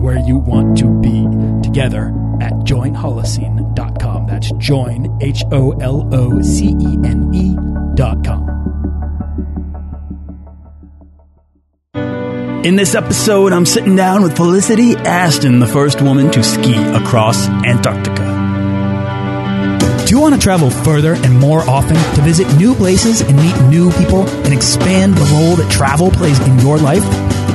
and where you want to be together at joinholocene.com. That's join, H O L O C E N E.com. In this episode, I'm sitting down with Felicity Aston, the first woman to ski across Antarctica. Do you want to travel further and more often to visit new places and meet new people and expand the role that travel plays in your life?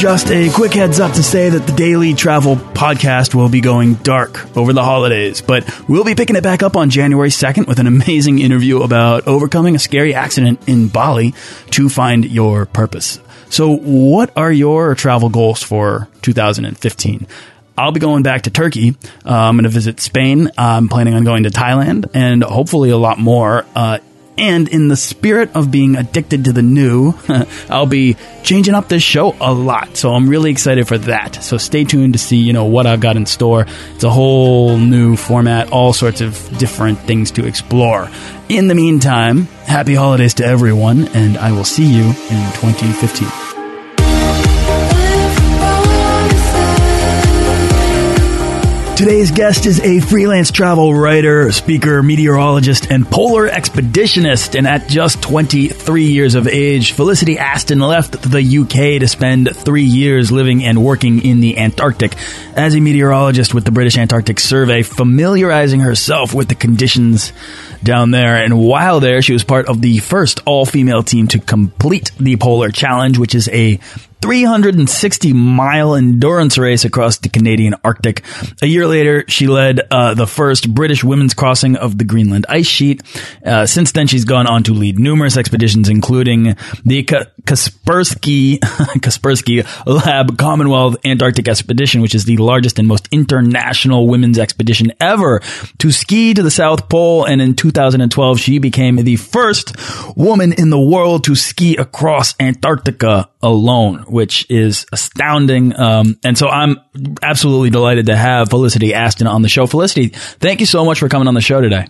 Just a quick heads up to say that the Daily Travel Podcast will be going dark over the holidays, but we'll be picking it back up on January 2nd with an amazing interview about overcoming a scary accident in Bali to find your purpose. So, what are your travel goals for 2015? I'll be going back to Turkey. Uh, I'm going to visit Spain. I'm planning on going to Thailand and hopefully a lot more. Uh, and in the spirit of being addicted to the new, I'll be changing up this show a lot. So I'm really excited for that. So stay tuned to see, you know, what I've got in store. It's a whole new format, all sorts of different things to explore. In the meantime, happy holidays to everyone, and I will see you in 2015. Today's guest is a freelance travel writer, speaker, meteorologist, and polar expeditionist. And at just 23 years of age, Felicity Aston left the UK to spend three years living and working in the Antarctic as a meteorologist with the British Antarctic Survey, familiarizing herself with the conditions down there. And while there, she was part of the first all female team to complete the Polar Challenge, which is a 360 mile endurance race across the Canadian Arctic. A year later, she led uh, the first British women's crossing of the Greenland ice sheet. Uh, since then, she's gone on to lead numerous expeditions, including the Kaspersky Kaspersky Lab Commonwealth Antarctic Expedition, which is the largest and most international women's expedition ever to ski to the South Pole. And in 2012, she became the first woman in the world to ski across Antarctica alone which is astounding. Um, and so I'm absolutely delighted to have Felicity Aston on the show. Felicity, thank you so much for coming on the show today.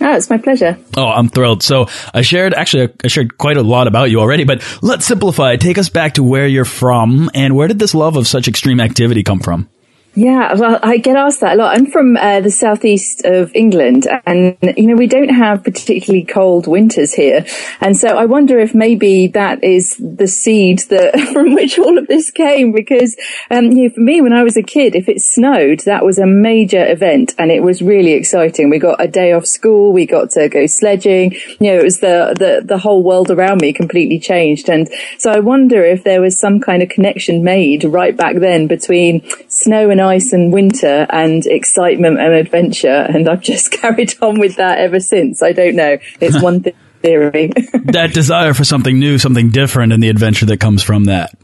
Oh, it's my pleasure. Oh, I'm thrilled. So I shared, actually, I shared quite a lot about you already, but let's simplify. Take us back to where you're from and where did this love of such extreme activity come from? Yeah, well, I get asked that a lot. I'm from uh, the southeast of England, and you know we don't have particularly cold winters here, and so I wonder if maybe that is the seed that from which all of this came. Because um, you know, for me, when I was a kid, if it snowed, that was a major event, and it was really exciting. We got a day off school, we got to go sledging. You know, it was the the the whole world around me completely changed, and so I wonder if there was some kind of connection made right back then between snow and ice and winter and excitement and adventure. And I've just carried on with that ever since. I don't know. It's one theory. that desire for something new, something different, and the adventure that comes from that.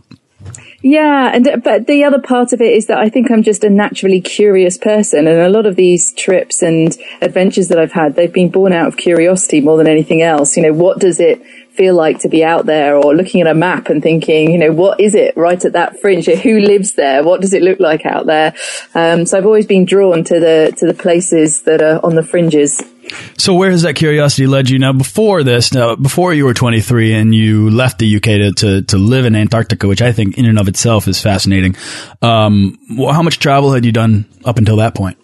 Yeah, and but the other part of it is that I think I'm just a naturally curious person, and a lot of these trips and adventures that I've had, they've been born out of curiosity more than anything else. You know, what does it feel like to be out there or looking at a map and thinking, you know, what is it right at that fringe? Who lives there? What does it look like out there? Um, so I've always been drawn to the, to the places that are on the fringes. So where has that curiosity led you now before this, now before you were 23 and you left the UK to, to, to live in Antarctica, which I think in and of itself is fascinating. Um, how much travel had you done up until that point?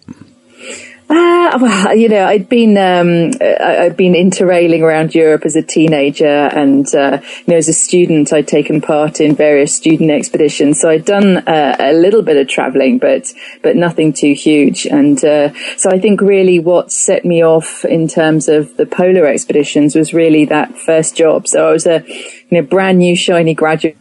Uh, well, you know, I'd been um, I'd been interrailing around Europe as a teenager, and uh, you know, as a student, I'd taken part in various student expeditions. So I'd done uh, a little bit of traveling, but but nothing too huge. And uh, so I think really what set me off in terms of the polar expeditions was really that first job. So I was a you know brand new shiny graduate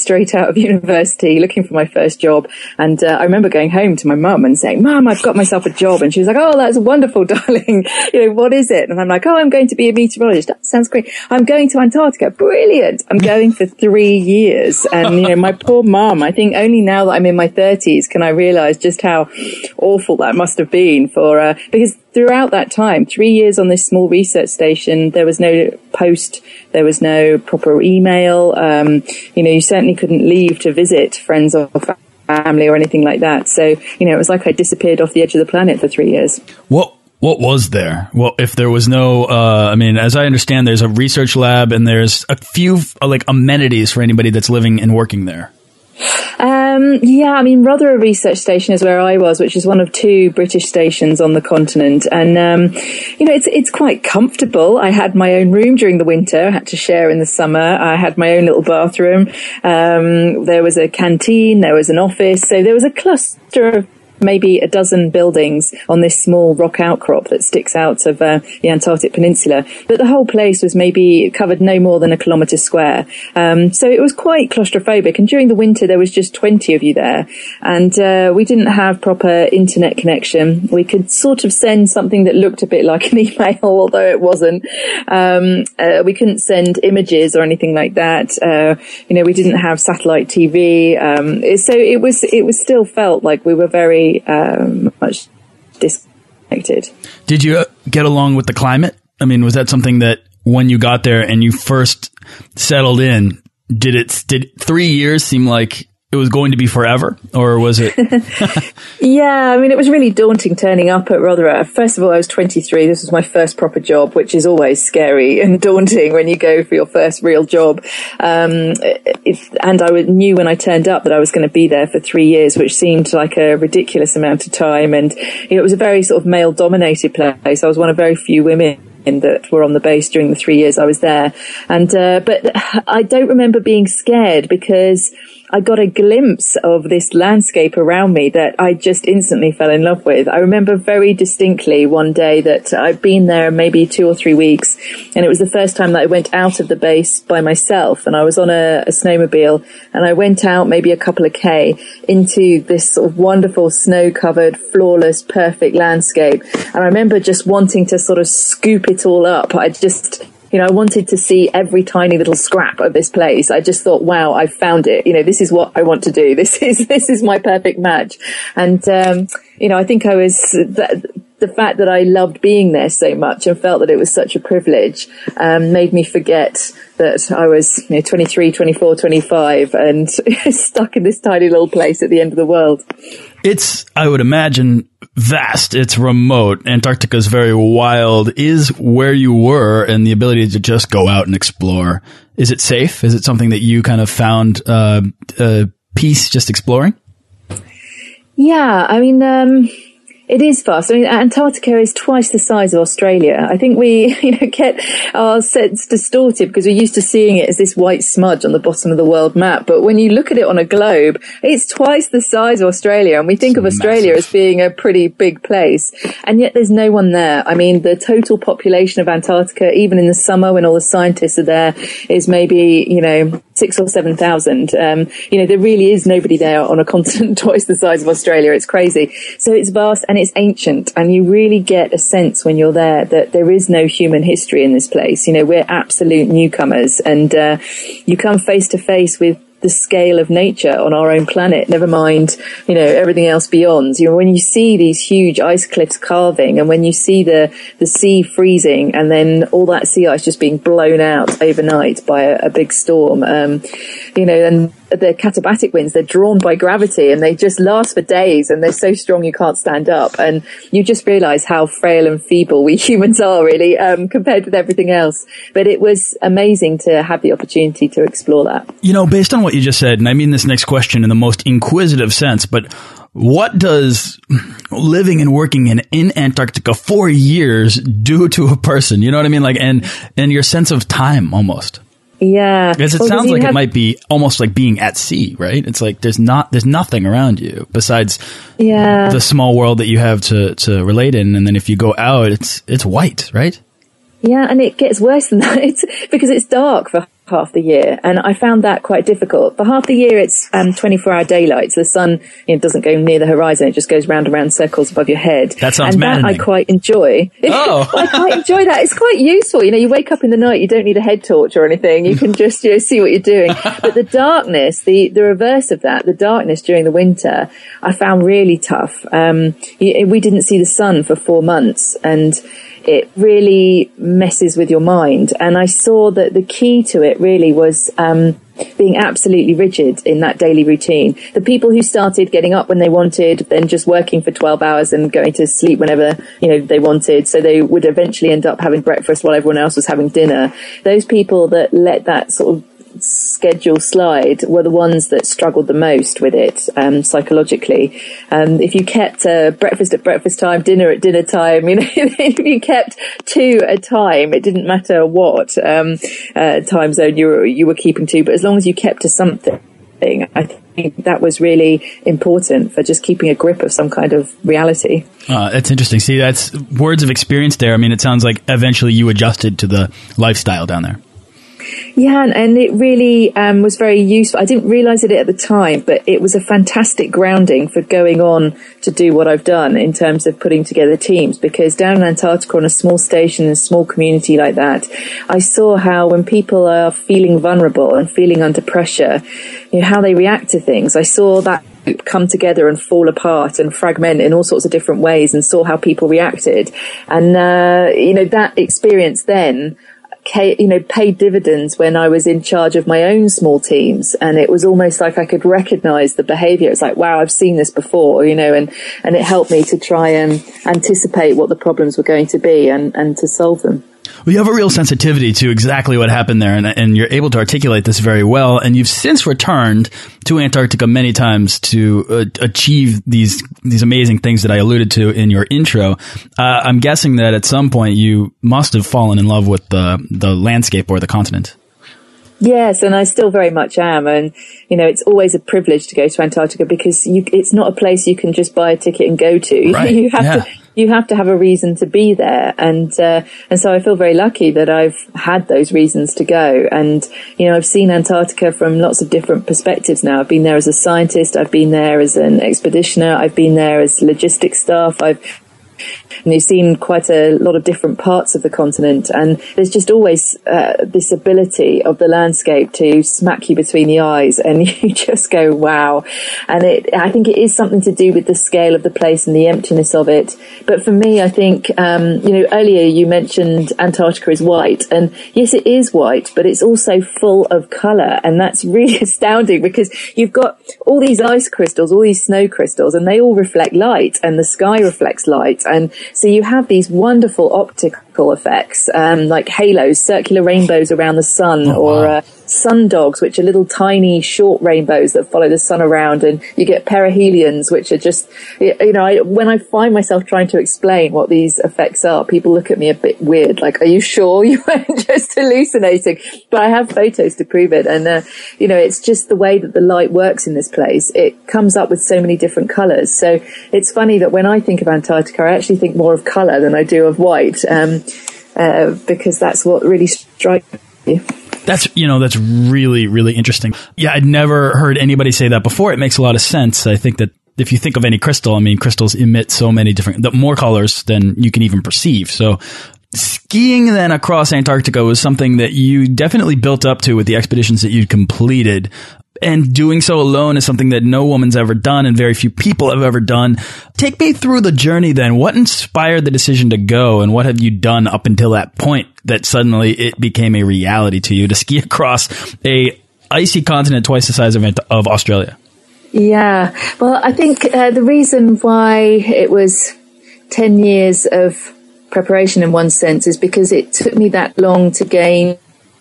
straight out of university, looking for my first job. And uh, I remember going home to my mum and saying, "Mum, I've got myself a job." And she was like, "Oh, that's wonderful, darling. you know, what is it?" And I'm like, "Oh, I'm going to be a meteorologist. That sounds great. I'm going to Antarctica. Brilliant. I'm going for three years." And you know, my poor mum. I think only now that I'm in my 30s can I realise just how awful that must have been for uh, because throughout that time, three years on this small research station, there was no post, there was no proper email. Um, you know, you certainly couldn't leave to visit friends or family or anything like that. So, you know, it was like I disappeared off the edge of the planet for three years. What what was there? Well, if there was no, uh, I mean, as I understand, there's a research lab and there's a few uh, like amenities for anybody that's living and working there. Um, yeah, I mean, Rothera Research Station is where I was, which is one of two British stations on the continent, and um, you know, it's it's quite comfortable. I had my own room during the winter. I had to share in the summer. I had my own little bathroom. Um, there was a canteen. There was an office. So there was a cluster of maybe a dozen buildings on this small rock outcrop that sticks out of uh, the Antarctic Peninsula. But the whole place was maybe covered no more than a kilometre square. Um, so it was quite claustrophobic. And during the winter, there was just 20 of you there. And uh, we didn't have proper internet connection. We could sort of send something that looked a bit like an email, although it wasn't. Um, uh, we couldn't send images or anything like that. Uh, you know, we didn't have satellite TV. Um, so it was, it was still felt like we were very um, much disconnected. Did you get along with the climate? I mean, was that something that when you got there and you first settled in, did it did three years seem like it was going to be forever, or was it? yeah, I mean, it was really daunting turning up at Rothera. First of all, I was 23. This was my first proper job, which is always scary and daunting when you go for your first real job. Um, and I knew when I turned up that I was going to be there for three years, which seemed like a ridiculous amount of time. And you know, it was a very sort of male dominated place. I was one of very few women that were on the base during the three years I was there. And, uh, but I don't remember being scared because I got a glimpse of this landscape around me that I just instantly fell in love with. I remember very distinctly one day that I'd been there maybe two or three weeks and it was the first time that I went out of the base by myself and I was on a, a snowmobile and I went out maybe a couple of K into this sort of wonderful snow covered, flawless, perfect landscape. And I remember just wanting to sort of scoop it all up. I just, you know, I wanted to see every tiny little scrap of this place. I just thought, wow, I found it. You know, this is what I want to do. This is, this is my perfect match. And, um, you know, I think I was, the, the fact that I loved being there so much and felt that it was such a privilege, um, made me forget that I was, you know, 23, 24, 25 and stuck in this tiny little place at the end of the world. It's, I would imagine, vast. It's remote. Antarctica is very wild. Is where you were and the ability to just go out and explore. Is it safe? Is it something that you kind of found uh, uh, peace just exploring? Yeah, I mean, um, it is fast. I mean, Antarctica is twice the size of Australia. I think we, you know, get our sense distorted because we're used to seeing it as this white smudge on the bottom of the world map. But when you look at it on a globe, it's twice the size of Australia. And we think it's of Australia as being a pretty big place. And yet there's no one there. I mean, the total population of Antarctica, even in the summer when all the scientists are there, is maybe, you know, six or seven thousand. Um, you know, there really is nobody there on a continent twice the size of Australia. It's crazy. So it's vast and it's ancient and you really get a sense when you're there that there is no human history in this place. You know, we're absolute newcomers and, uh, you come face to face with the scale of nature on our own planet, never mind, you know, everything else beyond. You know, when you see these huge ice cliffs carving and when you see the, the sea freezing and then all that sea ice just being blown out overnight by a, a big storm, um, you know, and the katabatic winds, they're drawn by gravity and they just last for days and they're so strong you can't stand up. And you just realize how frail and feeble we humans are really, um, compared with everything else. But it was amazing to have the opportunity to explore that. You know, based on what you just said, and I mean this next question in the most inquisitive sense, but what does living and working in, in Antarctica for years do to a person? You know what I mean? Like, and, and your sense of time almost. Yeah. Because it well, sounds like it might be almost like being at sea, right? It's like there's not, there's nothing around you besides yeah. the small world that you have to, to relate in. And then if you go out, it's, it's white, right? Yeah. And it gets worse than that. It's because it's dark for half the year. And I found that quite difficult. For half the year, it's um, 24 hour daylight. So the sun you know, doesn't go near the horizon. It just goes round and round circles above your head. That sounds And maddening. that I quite enjoy. Oh. I quite enjoy that. It's quite useful. You know, you wake up in the night, you don't need a head torch or anything. You can just, you know, see what you're doing. But the darkness, the, the reverse of that, the darkness during the winter, I found really tough. Um, we didn't see the sun for four months and it really messes with your mind. And I saw that the key to it really was, um, being absolutely rigid in that daily routine. The people who started getting up when they wanted, then just working for 12 hours and going to sleep whenever, you know, they wanted. So they would eventually end up having breakfast while everyone else was having dinner. Those people that let that sort of schedule slide were the ones that struggled the most with it um, psychologically. Um, if you kept uh, breakfast at breakfast time, dinner at dinner time, you know, if you kept two a time, it didn't matter what um, uh, time zone you were you were keeping to, but as long as you kept to something. I think that was really important for just keeping a grip of some kind of reality. Uh, that's interesting. See, that's words of experience there. I mean, it sounds like eventually you adjusted to the lifestyle down there. Yeah, and, it really um, was very useful. I didn't realize it at the time, but it was a fantastic grounding for going on to do what I've done in terms of putting together teams. Because down in Antarctica on a small station, a small community like that, I saw how when people are feeling vulnerable and feeling under pressure, you know, how they react to things. I saw that come together and fall apart and fragment in all sorts of different ways and saw how people reacted. And, uh, you know, that experience then, you know, paid dividends when I was in charge of my own small teams. And it was almost like I could recognize the behavior. It's like, wow, I've seen this before, you know, and, and it helped me to try and anticipate what the problems were going to be and, and to solve them. Well, you have a real sensitivity to exactly what happened there, and, and, you're able to articulate this very well. And you've since returned to Antarctica many times to uh, achieve these these amazing things that I alluded to in your intro. Uh, I'm guessing that at some point you must have fallen in love with the the landscape or the continent. Yes, and I still very much am. And, you know, it's always a privilege to go to Antarctica because you, it's not a place you can just buy a ticket and go to. Right. you have yeah. to, you have to have a reason to be there. And, uh, and so I feel very lucky that I've had those reasons to go. And, you know, I've seen Antarctica from lots of different perspectives now. I've been there as a scientist. I've been there as an expeditioner. I've been there as logistics staff. I've, and you've seen quite a lot of different parts of the continent. And there's just always uh, this ability of the landscape to smack you between the eyes and you just go wow. And it I think it is something to do with the scale of the place and the emptiness of it. But for me I think um, you know earlier you mentioned Antarctica is white. And yes it is white but it's also full of colour. And that's really astounding because you've got all these ice crystals all these snow crystals and they all reflect light and the sky reflects light. And so you have these wonderful optical effects, um, like halos, circular rainbows around the sun, Oh, or wow. uh, sun dogs, which are little tiny short rainbows that follow the sun around, and you get perihelions, which are just, you know, I, when I find myself trying to explain what these effects are, people look at me a bit weird, like, "Are you sure you weren't just hallucinating?" But I have photos to prove it, and uh, you know, it's just the way that the light works in this place. It comes up with so many different colours. So it's funny that when I think of Antarctica, I actually think more of colour than I do of white, um, uh, because that's what really strikes you. That's you know that's really really interesting. Yeah, I'd never heard anybody say that before. It makes a lot of sense. I think that if you think of any crystal, I mean, crystals emit so many different, the more colors than you can even perceive. So skiing then across Antarctica was something that you definitely built up to with the expeditions that you'd completed. And doing so alone is something that no woman's ever done and very few people have ever done. Take me through the journey then. What inspired the decision to go and what have you done up until that point that suddenly it became a reality to you to ski across a icy continent twice the size of, of Australia? Yeah. Well, I think uh, the reason why it was 10 years of preparation in one sense is because it took me that long to gain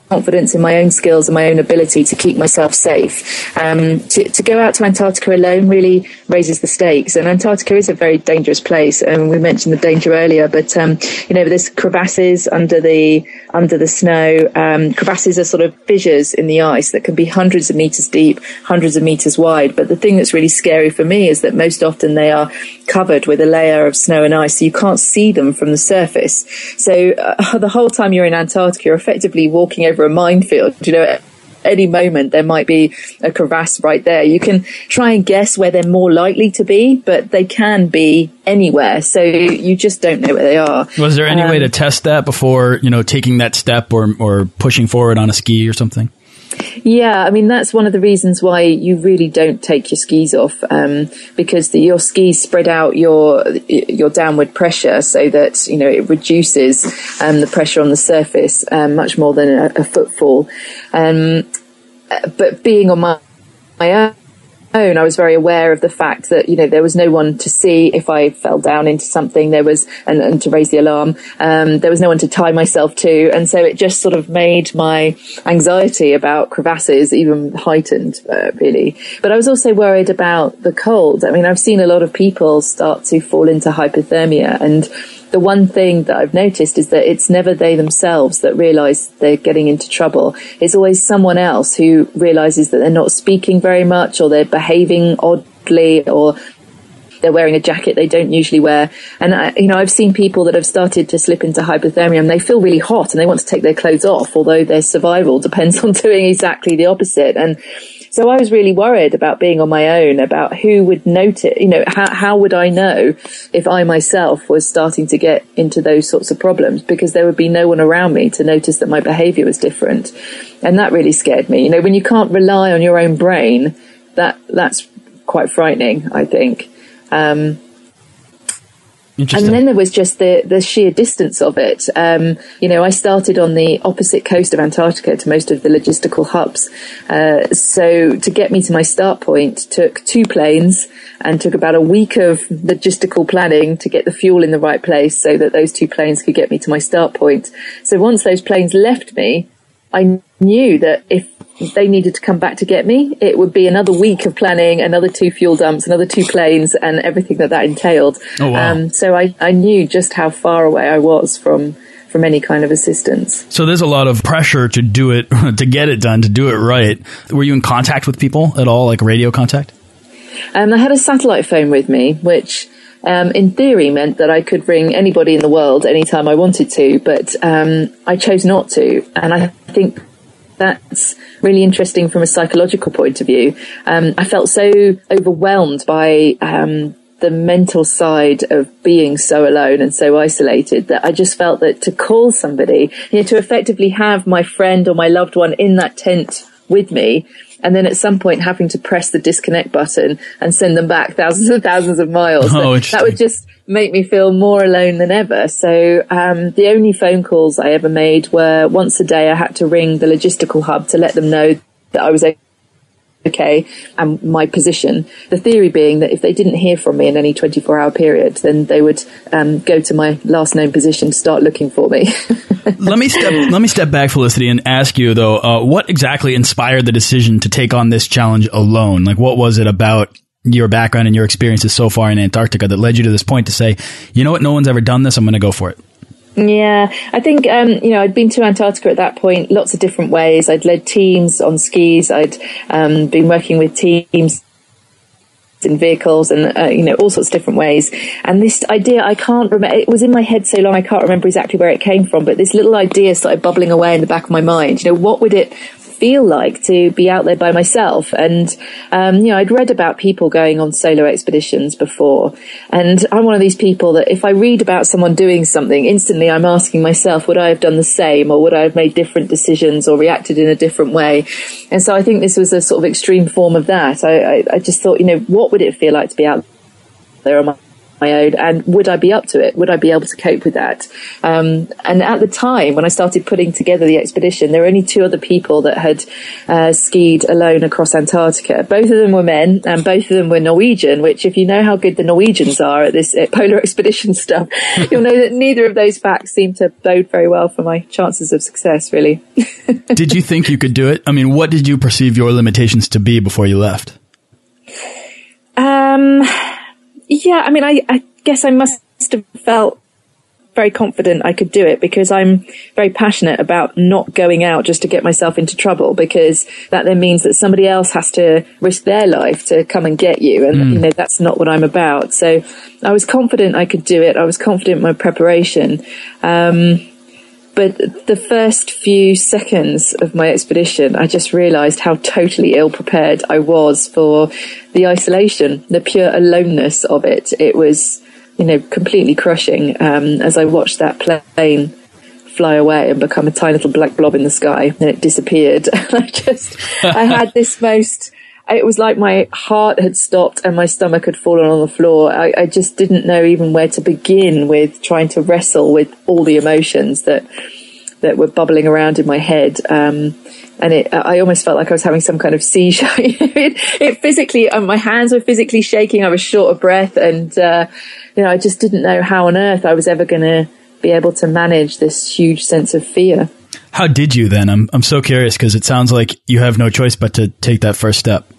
confidence in my own skills and my own ability to keep myself safe. Um, to, to, go out to Antarctica alone really raises the stakes. And Antarctica is a very dangerous place. And um, we mentioned the danger earlier, but um, you know, there's crevasses under the under the snow. Um, crevasses are sort of fissures in the ice that can be hundreds of meters deep, hundreds of meters wide. But the thing that's really scary for me is that most often they are covered with a layer of snow and ice, so you can't see them from the surface. So uh, the whole time you're in Antarctica, you're effectively walking over over a minefield. You know, any moment there might be a crevasse right there. You can try and guess where they're more likely to be, but they can be anywhere. So you just don't know where they are. Was there any um, way to test that before, you know, taking that step or, or pushing forward on a ski or something? Yeah, I mean that's one of the reasons why you really don't take your skis off um, because the, your skis spread out your your downward pressure so that you know it reduces um, the pressure on the surface um, much more than a, a footfall. Um, but being on my my own own, I was very aware of the fact that, you know, there was no one to see if I fell down into something. There was, and, and to raise the alarm. Um, there was no one to tie myself to. And so it just sort of made my anxiety about crevasses even heightened, uh, really. But I was also worried about the cold. I mean, I've seen a lot of people start to fall into hypothermia and, the one thing that I've noticed is that it's never they themselves that realize they're getting into trouble. It's always someone else who realizes that they're not speaking very much or they're behaving oddly or they're wearing a jacket they don't usually wear. And I, you know, I've seen people that have started to slip into hypothermia and they feel really hot and they want to take their clothes off, although their survival depends on doing exactly the opposite. And so I was really worried about being on my own, about who would notice, you know, how, how would I know if I myself was starting to get into those sorts of problems because there would be no one around me to notice that my behavior was different. And that really scared me. You know, when you can't rely on your own brain, that, that's quite frightening, I think. Um, and then there was just the, the sheer distance of it. Um, you know, I started on the opposite coast of Antarctica to most of the logistical hubs. Uh, so to get me to my start point took two planes and took about a week of logistical planning to get the fuel in the right place so that those two planes could get me to my start point. So once those planes left me, I knew that if they needed to come back to get me, it would be another week of planning, another two fuel dumps, another two planes, and everything that that entailed. Oh, wow. Um, so I, I knew just how far away I was from from any kind of assistance. So there's a lot of pressure to do it, to get it done, to do it right. Were you in contact with people at all, like radio contact? Um, I had a satellite phone with me, which um, in theory meant that I could ring anybody in the world anytime I wanted to, but um, I chose not to. And I think that's really interesting from a psychological point of view. Um, I felt so overwhelmed by um, the mental side of being so alone and so isolated that I just felt that to call somebody, you know, to effectively have my friend or my loved one in that tent with me and then at some point having to press the disconnect button and send them back thousands and thousands of miles. Oh, that would just make me feel more alone than ever. So um, the only phone calls I ever made were once a day. I had to ring the logistical hub to let them know that I was okay and my position. The theory being that if they didn't hear from me in any 24 hour period, then they would um, go to my last known position to start looking for me. let me step let me step back, Felicity, and ask you though, uh, what exactly inspired the decision to take on this challenge alone? Like, what was it about? Your background and your experiences so far in Antarctica that led you to this point to say, you know what, no one's ever done this. I'm going to go for it. Yeah, I think um, you know I'd been to Antarctica at that point, lots of different ways. I'd led teams on skis. I'd um, been working with teams in vehicles and uh, you know all sorts of different ways and this idea i can't remember it was in my head so long i can't remember exactly where it came from but this little idea started bubbling away in the back of my mind you know what would it feel like to be out there by myself. And, um, you know, I'd read about people going on solo expeditions before. And I'm one of these people that if I read about someone doing something, instantly I'm asking myself, would I have done the same or would I have made different decisions or reacted in a different way? And so I think this was a sort of extreme form of that. I, I, I just thought, you know, what would it feel like to be out there on my my own and would I be up to it? Would I be able to cope with that? Um, and at the time when I started putting together the expedition, there were only two other people that had uh, skied alone across Antarctica. Both of them were men and both of them were Norwegian, which if you know how good the Norwegians are at this at polar expedition stuff, you'll know that neither of those facts seem to bode very well for my chances of success, really. did you think you could do it? I mean, what did you perceive your limitations to be before you left? Um, yeah, I mean, I, I guess I must have felt very confident I could do it because I'm very passionate about not going out just to get myself into trouble because that then means that somebody else has to risk their life to come and get you. And, mm. you know, that's not what I'm about. So I was confident I could do it. I was confident in my preparation. Um, but the first few seconds of my expedition, I just realised how totally ill prepared I was for the isolation, the pure aloneness of it. It was, you know, completely crushing um, as I watched that plane fly away and become a tiny little black blob in the sky. And it disappeared. I just, I had this most it was like my heart had stopped and my stomach had fallen on the floor. I, I, just didn't know even where to begin with trying to wrestle with all the emotions that that were bubbling around in my head. Um, and it, I almost felt like I was having some kind of seizure. it, it, physically, uh, my hands were physically shaking. I was short of breath, and uh, you know, I just didn't know how on earth I was ever going to be able to manage this huge sense of fear. How did you then? I'm I'm so curious because it sounds like you have no choice but to take that first step.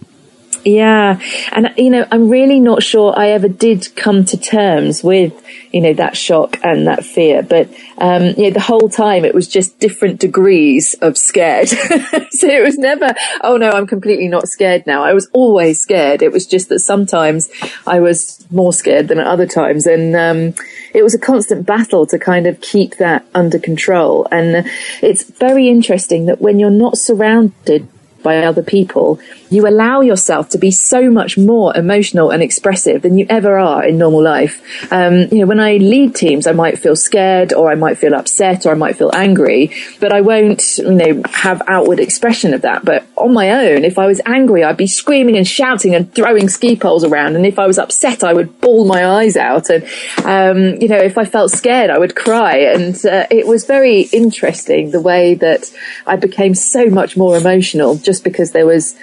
Yeah. And, you know, I'm really not sure I ever did come to terms with, you know, that shock and that fear. But, um, you know, the whole time it was just different degrees of scared. so it was never, oh no, I'm completely not scared now. I was always scared. It was just that sometimes I was more scared than at other times. And, um, it was a constant battle to kind of keep that under control. And it's very interesting that when you're not surrounded by other people, you allow yourself to be so much more emotional and expressive than you ever are in normal life. Um, you know, when I lead teams, I might feel scared or I might feel upset or I might feel angry, but I won't, you know, have outward expression of that. But on my own, if I was angry, I'd be screaming and shouting and throwing ski poles around. And if I was upset, I would bawl my eyes out. And, um, you know, if I felt scared, I would cry. And uh, it was very interesting the way that I became so much more emotional just because there was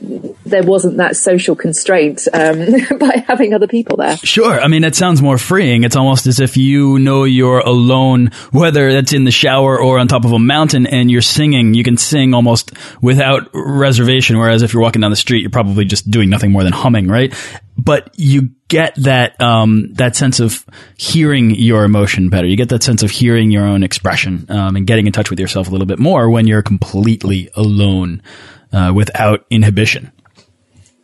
there wasn't that social constraint um, by having other people there. Sure. I mean, it sounds more freeing. It's almost as if you know you're alone, whether that's in the shower or on top of a mountain and you're singing. You can sing almost without reservation. Whereas if you're walking down the street, you're probably just doing nothing more than humming, right? But you get that, um, that sense of hearing your emotion better. You get that sense of hearing your own expression, um, and getting in touch with yourself a little bit more when you're completely alone uh, without inhibition.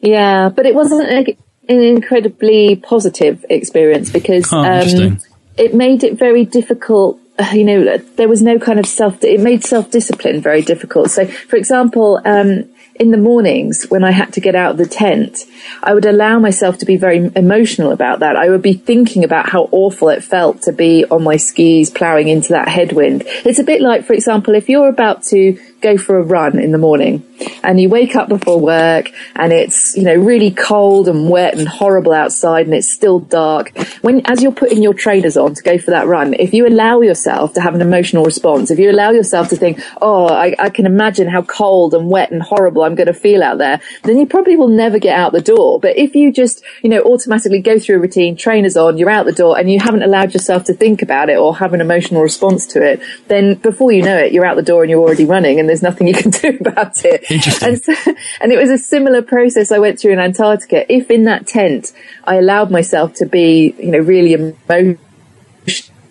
Yeah, but it wasn't a, an incredibly positive experience because oh, um, it made it very difficult. Uh, you know, there was no kind of self. It made self discipline very difficult. So, for example, um, in the mornings when I had to get out of the tent, I would allow myself to be very emotional about that. I would be thinking about how awful it felt to be on my skis plowing into that headwind. It's a bit like, for example, if you're about to go for a run in the morning and you wake up before work and it's, you know, really cold and wet and horrible outside and it's still dark. When, as you're putting your trainers on to go for that run, if you allow yourself to have an emotional response, if you allow yourself to think, oh, I, I can imagine how cold and wet and horrible I'm going to feel out there, then you probably will never get out the door. But if you just, you know, automatically go through a routine, trainers on, you're out the door and you haven't allowed yourself to think about it or have an emotional response to it, then before you know it, you're out the door and you're already running and there's nothing you can do about it. Interesting. And, so, and it was a similar process I went through in Antarctica. If in that tent I allowed myself to be, you know, really emotional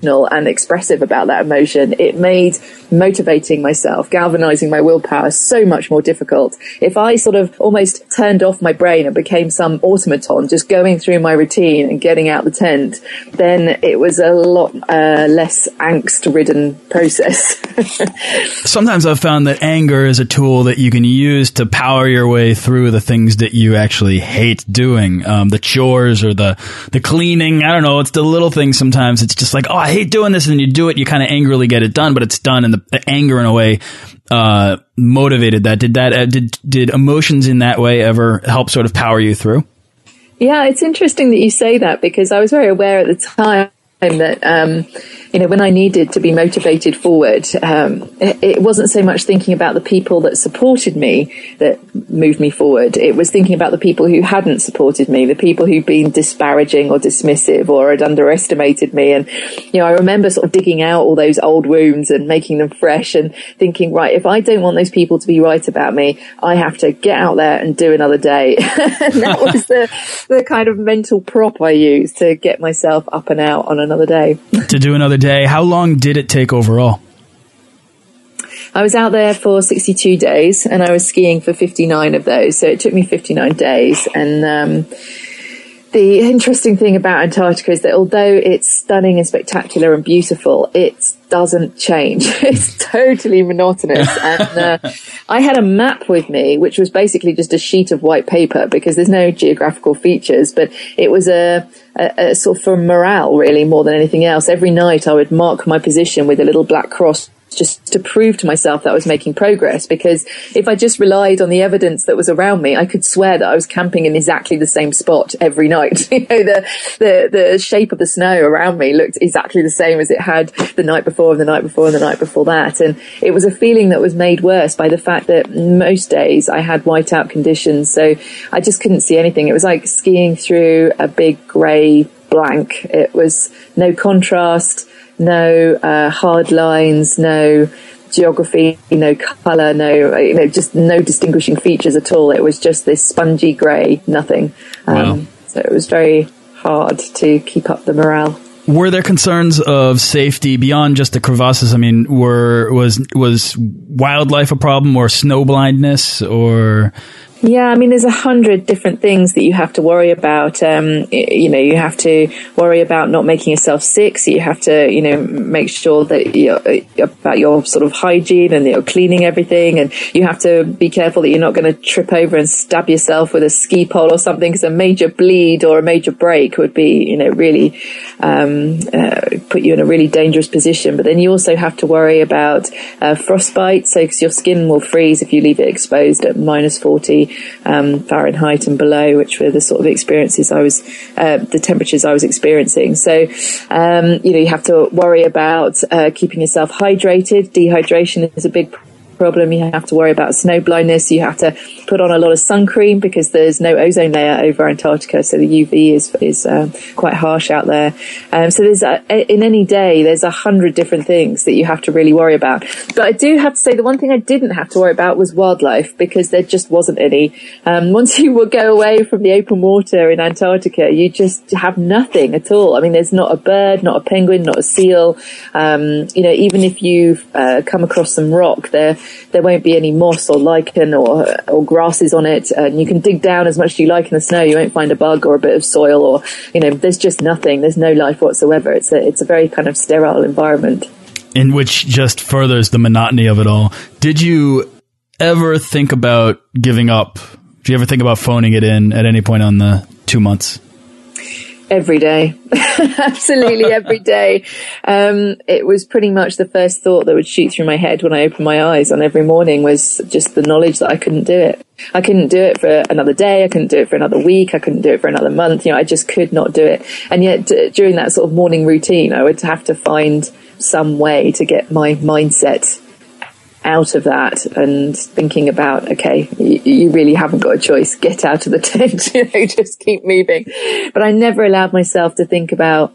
emotional and expressive about that emotion, it made motivating myself, galvanizing my willpower so much more difficult. If I sort of almost turned off my brain and became some automaton, just going through my routine and getting out the tent, then it was a lot uh, less angst ridden process. Sometimes I've found that anger is a tool that you can use to power your way through the things that you actually hate doing, um, the chores or the, the cleaning. I don't know. It's the little things sometimes. It's just like, oh, I hate doing this, and you do it. You kind of angrily get it done, but it's done, and the anger in a way uh, motivated that. Did that uh, did did emotions in that way ever help sort of power you through? Yeah, it's interesting that you say that because I was very aware at the time that um, you know when I needed to be motivated forward, um, it, wasn't so much thinking about the people that supported me that moved me forward. It was thinking about the people who hadn't supported me, the people who'd been disparaging or dismissive or had underestimated me. And you know, I remember sort of digging out all those old wounds and making them fresh and thinking, right, if I don't want those people to be right about me, I have to get out there and do another day. and that was the the kind of mental prop I used to get myself up and out on another day. to do another day. How long did it take overall? I was out there for 62 days and I was skiing for 59 of those. So it took me 59 days. And, um, the interesting thing about Antarctica is that although it's stunning and spectacular and beautiful, it doesn't change. it's totally monotonous. and uh, I had a map with me, which was basically just a sheet of white paper because there's no geographical features, but it was a, a, a sort of for morale really more than anything else. Every night I would mark my position with a little black cross just to prove to myself that I was making progress. Because if I just relied on the evidence that was around me, I could swear that I was camping in exactly the same spot every night. you know, the, the, the shape of the snow around me looked exactly the same as it had the night before and the night before and the night before that. And it was a feeling that was made worse by the fact that most days I had whiteout conditions. So I just couldn't see anything. It was like skiing through a big grey blank. It was no contrast no uh, hard lines, no geography, no colour, no, you know, just no distinguishing features at all. It was just this spongy grey, nothing. Um, wow. So it was very hard to keep up the morale. Were there concerns of safety beyond just the crevasses? I mean, were was was wildlife a problem, or snow blindness, or yeah, I mean, there's a hundred different things that you have to worry about. Um, you know, you have to worry about not making yourself sick. So you have to, you know, make sure that you're about your sort of hygiene and you're cleaning everything. And you have to be careful that you're not going to trip over and stab yourself with a ski pole or something because a major bleed or a major break would be, you know, really, um, uh, put you in a really dangerous position. But then you also have to worry about uh, frostbite. So because your skin will freeze if you leave it exposed at minus 40 um, Fahrenheit and below, which were the sort of experiences I was, uh, the temperatures I was experiencing. So, um, you know, you have to worry about uh, keeping yourself hydrated. Dehydration is a big problem. You have to worry about snow blindness. You have to put on a lot of sun cream because there's no ozone layer over Antarctica, so the UV is is um, quite harsh out there. Um, so there's a, in any day there's a hundred different things that you have to really worry about. But I do have to say the one thing I didn't have to worry about was wildlife because there just wasn't any. Um, once you will go away from the open water in Antarctica, you just have nothing at all. I mean, there's not a bird, not a penguin, not a seal. Um, you know, even if you uh, come across some rock, there there won't be any moss or lichen or or grasses on it, and you can dig down as much as you like in the snow. You won't find a bug or a bit of soil, or you know, there's just nothing. There's no life whatsoever. It's a it's a very kind of sterile environment, in which just furthers the monotony of it all. Did you ever think about giving up? Did you ever think about phoning it in at any point on the two months? Every day. Absolutely every day. Um, it was pretty much the first thought that would shoot through my head when I opened my eyes on every morning was just the knowledge that I couldn't do it. I couldn't do it for another day. I couldn't do it for another week. I couldn't do it for another month. You know, I just could not do it. And yet d- during that sort of morning routine, I would have to find some way to get my mindset out of that and thinking about, okay, you, you, really haven't got a choice. Get out of the tent, you know, just keep moving. But I never allowed myself to think about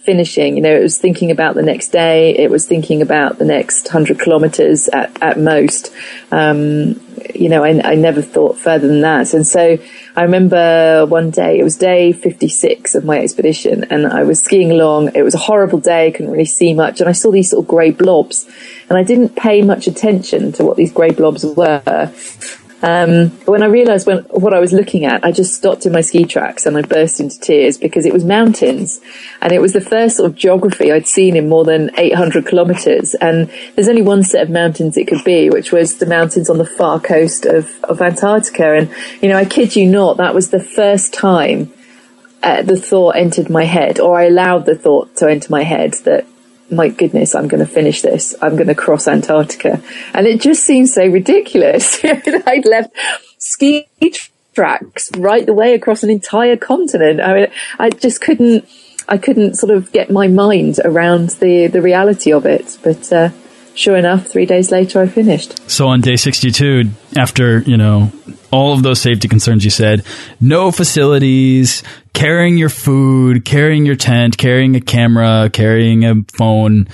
finishing. You know, it was thinking about the next day. It was thinking about the next hundred kilometers at, at most. Um, you know, I, I never thought further than that. And so I remember one day, it was day 56 of my expedition and I was skiing along. It was a horrible day, couldn't really see much. And I saw these sort of grey blobs and I didn't pay much attention to what these grey blobs were. Um, when I realised what I was looking at, I just stopped in my ski tracks and I burst into tears because it was mountains, and it was the first sort of geography I'd seen in more than 800 kilometres. And there's only one set of mountains it could be, which was the mountains on the far coast of, of Antarctica. And you know, I kid you not, that was the first time uh, the thought entered my head, or I allowed the thought to enter my head that my goodness, I'm going to finish this. I'm going to cross Antarctica. And it just seems so ridiculous. I'd left ski tracks right the way across an entire continent. I mean, I just couldn't, I couldn't sort of get my mind around the, the reality of it. But, uh, sure enough, three days later, I finished. So on day 62, after, you know, all of those safety concerns you said, no facilities, carrying your food, carrying your tent, carrying a camera, carrying a phone,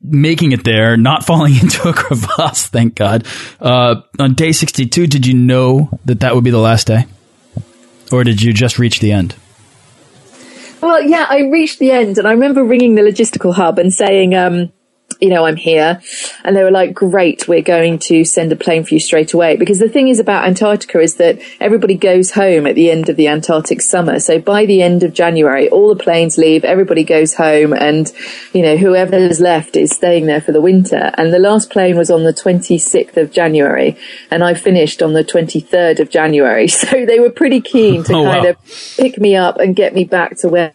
making it there, not falling into a crevasse, thank God. Uh, on day 62, did you know that that would be the last day? Or did you just reach the end? Well, yeah, I reached the end and I remember ringing the logistical hub and saying, um, you know, I'm here. And they were like, great, we're going to send a plane for you straight away. Because the thing is about Antarctica is that everybody goes home at the end of the Antarctic summer. So by the end of January, all the planes leave, everybody goes home and, you know, whoever is left is staying there for the winter. And the last plane was on the 26th of January and I finished on the 23rd of January. So they were pretty keen to oh, kind wow. of pick me up and get me back to where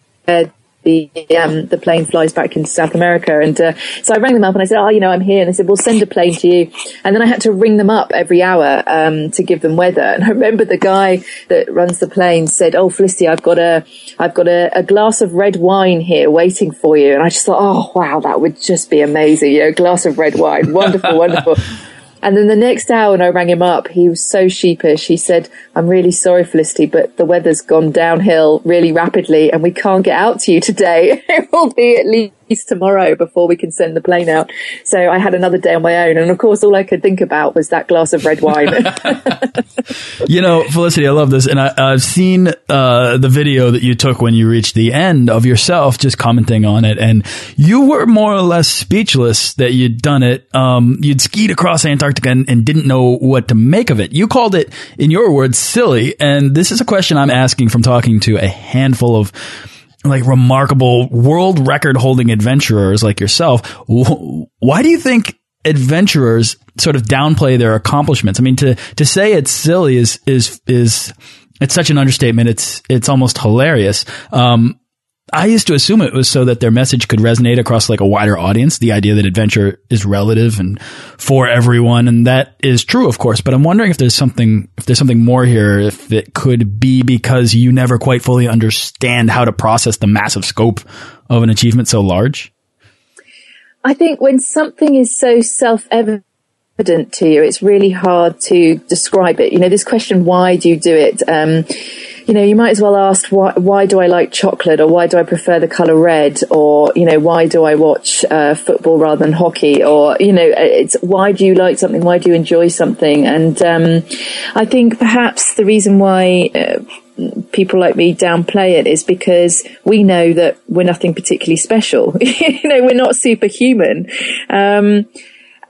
the um, the plane flies back into South America. And uh, so I rang them up and I said, "Oh, you know, I'm here." And they said, "We'll send a plane to you." And then I had to ring them up every hour um, to give them weather. And I remember the guy that runs the plane said, "Oh, Felicity, I've got a I've got a, a glass of red wine here waiting for you." And I just thought, "Oh, wow, that would just be amazing! You know, a glass of red wine, wonderful, wonderful." And then the next hour when I rang him up, he was so sheepish. He said, I'm really sorry, Felicity, but the weather's gone downhill really rapidly and we can't get out to you today. it will be at least tomorrow before we can send the plane out. So I had another day on my own. And of course, all I could think about was that glass of red wine. you know, Felicity, I love this. And I, have seen uh, the video that you took when you reached the end of yourself just commenting on it. And you were more or less speechless that you'd done it. Um, you'd skied across Antarctica and, and didn't know what to make of it. You called it, in your words, silly. And this is a question I'm asking from talking to a handful of like remarkable world record holding adventurers like yourself. Why do you think adventurers sort of downplay their accomplishments? I mean, to, to say it's silly is, is, is, it's such an understatement. It's, it's almost hilarious. Um, I used to assume it was so that their message could resonate across like a wider audience. The idea that adventure is relative and for everyone. And that is true, of course. But I'm wondering if there's something, if there's something more here, if it could be because you never quite fully understand how to process the massive scope of an achievement so large. I think when something is so self-evident evident to you, it's really hard to describe it. You know, this question, why do you do it? Um, you know, you might as well ask why, why do I like chocolate or why do I prefer the color red or, you know, why do I watch uh, football rather than hockey or, you know, it's why do you like something? Why do you enjoy something? And, um, I think perhaps the reason why, uh, people like me downplay it is because we know that we're nothing particularly special. you know, we're not superhuman. Um,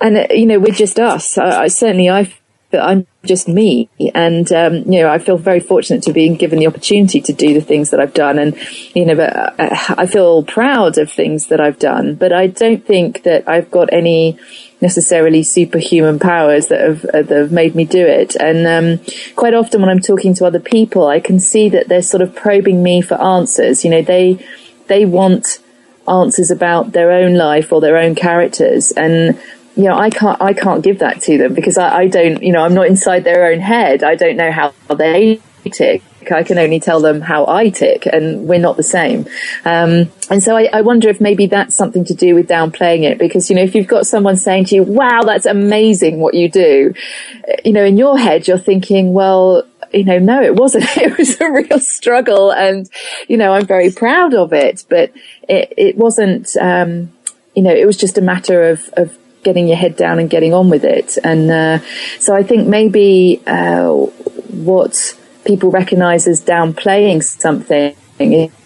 and uh, you know we're just us. I, I certainly I I'm just me, and um, you know I feel very fortunate to be given the opportunity to do the things that I've done, and you know, but uh, I feel proud of things that I've done. But I don't think that I've got any necessarily superhuman powers that have uh, that have made me do it. And um, quite often when I'm talking to other people, I can see that they're sort of probing me for answers. You know, they they want answers about their own life or their own characters and you know, I can't, I can't give that to them because I, I don't, you know, I'm not inside their own head. I don't know how they tick. I can only tell them how I tick, and we're not the same. Um, and so I, I, wonder if maybe that's something to do with downplaying it, because you know, if you've got someone saying to you, "Wow, that's amazing what you do," you know, in your head you're thinking, "Well." You know, no, it wasn't. It was a real struggle, and you know, I'm very proud of it. But it, it wasn't. Um, you know, it was just a matter of, of getting your head down and getting on with it. And uh, so I think maybe uh, what people recognise as downplaying something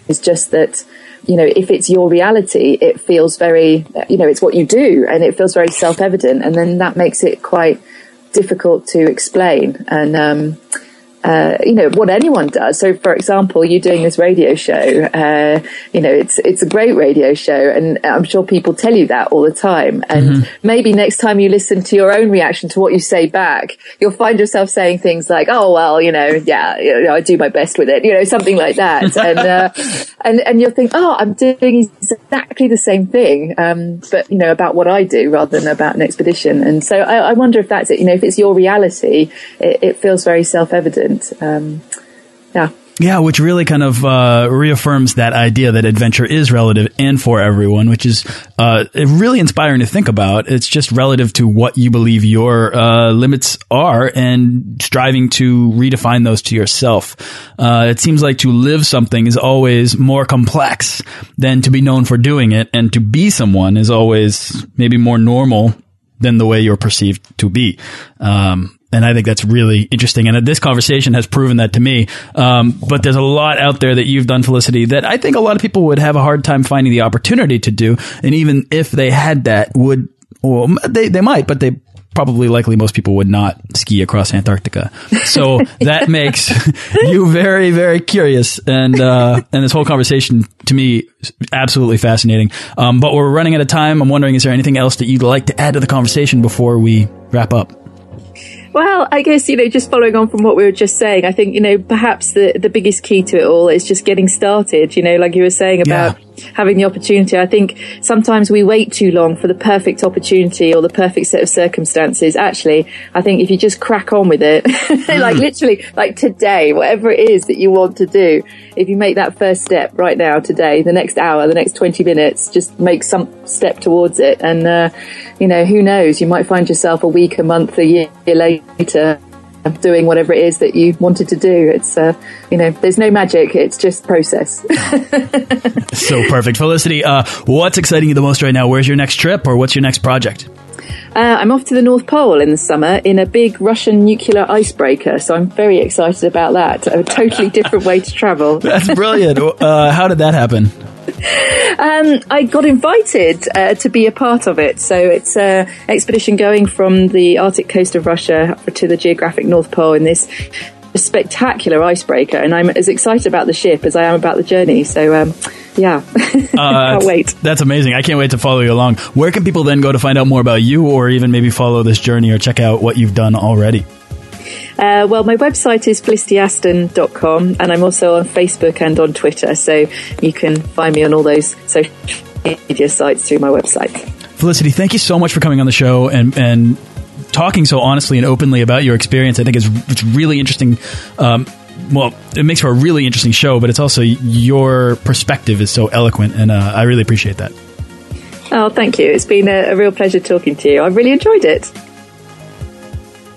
is just that you know, if it's your reality, it feels very, you know, it's what you do and it feels very self evident. And then that makes it quite difficult to explain. And, um, uh, you know what anyone does. So, for example, you're doing this radio show, uh, you know, it's it's a great radio show, and I'm sure people tell you that all the time. And mm-hmm. maybe next time you listen to your own reaction to what you say back, you'll find yourself saying things like, "Oh well, you know, yeah, you know, I do my best with it," you know, something like that, and uh, and and you'll think, "Oh, I'm doing exactly the same thing," um, but you know, about what I do rather than about an expedition. And so, I, I wonder if that's it. You know, if it's your reality, it, it feels very self-evident um, yeah. Yeah, which really kind of uh, reaffirms that idea that adventure is relative and for everyone, which is uh, really inspiring to think about. It's just relative to what you believe your uh, limits are and striving to redefine those to yourself. Uh, it seems like to live something is always more complex than to be known for doing it, and to be someone is always maybe more normal than the way you're perceived to be. Um, and I think that's really interesting. And this conversation has proven that to me. Um, but there's a lot out there that you've done, Felicity, that I think a lot of people would have a hard time finding the opportunity to do. And even if they had that, would well, they they might, but they probably likely most people would not ski across Antarctica. So that makes you very, very curious. And, uh, and this whole conversation to me, absolutely fascinating. Um, but we're running out of time. I'm wondering, is there anything else that you'd like to add to the conversation before we wrap up? Well, I guess, you know, just following on from what we were just saying, I think, you know, perhaps the, the biggest key to it all is just getting started, you know, like you were saying about yeah having the opportunity. I think sometimes we wait too long for the perfect opportunity or the perfect set of circumstances. Actually, I think if you just crack on with it, like mm. literally, like today, whatever it is that you want to do, if you make that first step right now, today, the next hour, the next 20 minutes, just make some step towards it. And, uh, you know, who knows? You might find yourself a week, a month, a year later doing whatever it is that you wanted to do. It's, uh, you know, there's no magic. It's just process. so perfect. Felicity, uh, what's exciting you the most right now? Where's your next trip or what's your next project? Uh, I'm off to the North Pole in the summer in a big Russian nuclear icebreaker, so I'm very excited about that. A totally different way to travel. That's brilliant. Uh, how did that happen? Um, I got invited uh, to be a part of it. So it's an expedition going from the Arctic coast of Russia to the geographic North Pole in this spectacular icebreaker. And I'm as excited about the ship as I am about the journey. So, um, yeah, uh, can't wait. That's amazing. I can't wait to follow you along. Where can people then go to find out more about you or even maybe follow this journey or check out what you've done already? Uh, well, my website is felicityaston.com and I'm also on Facebook and on Twitter. So you can find me on all those social media sites through my website. Felicity, thank you so much for coming on the show and, and talking so honestly and openly about your experience. I think it's, it's really interesting. Um, well, it makes for a really interesting show, but it's also your perspective is so eloquent, and uh, I really appreciate that. Oh, thank you. It's been a, a real pleasure talking to you. I've really enjoyed it.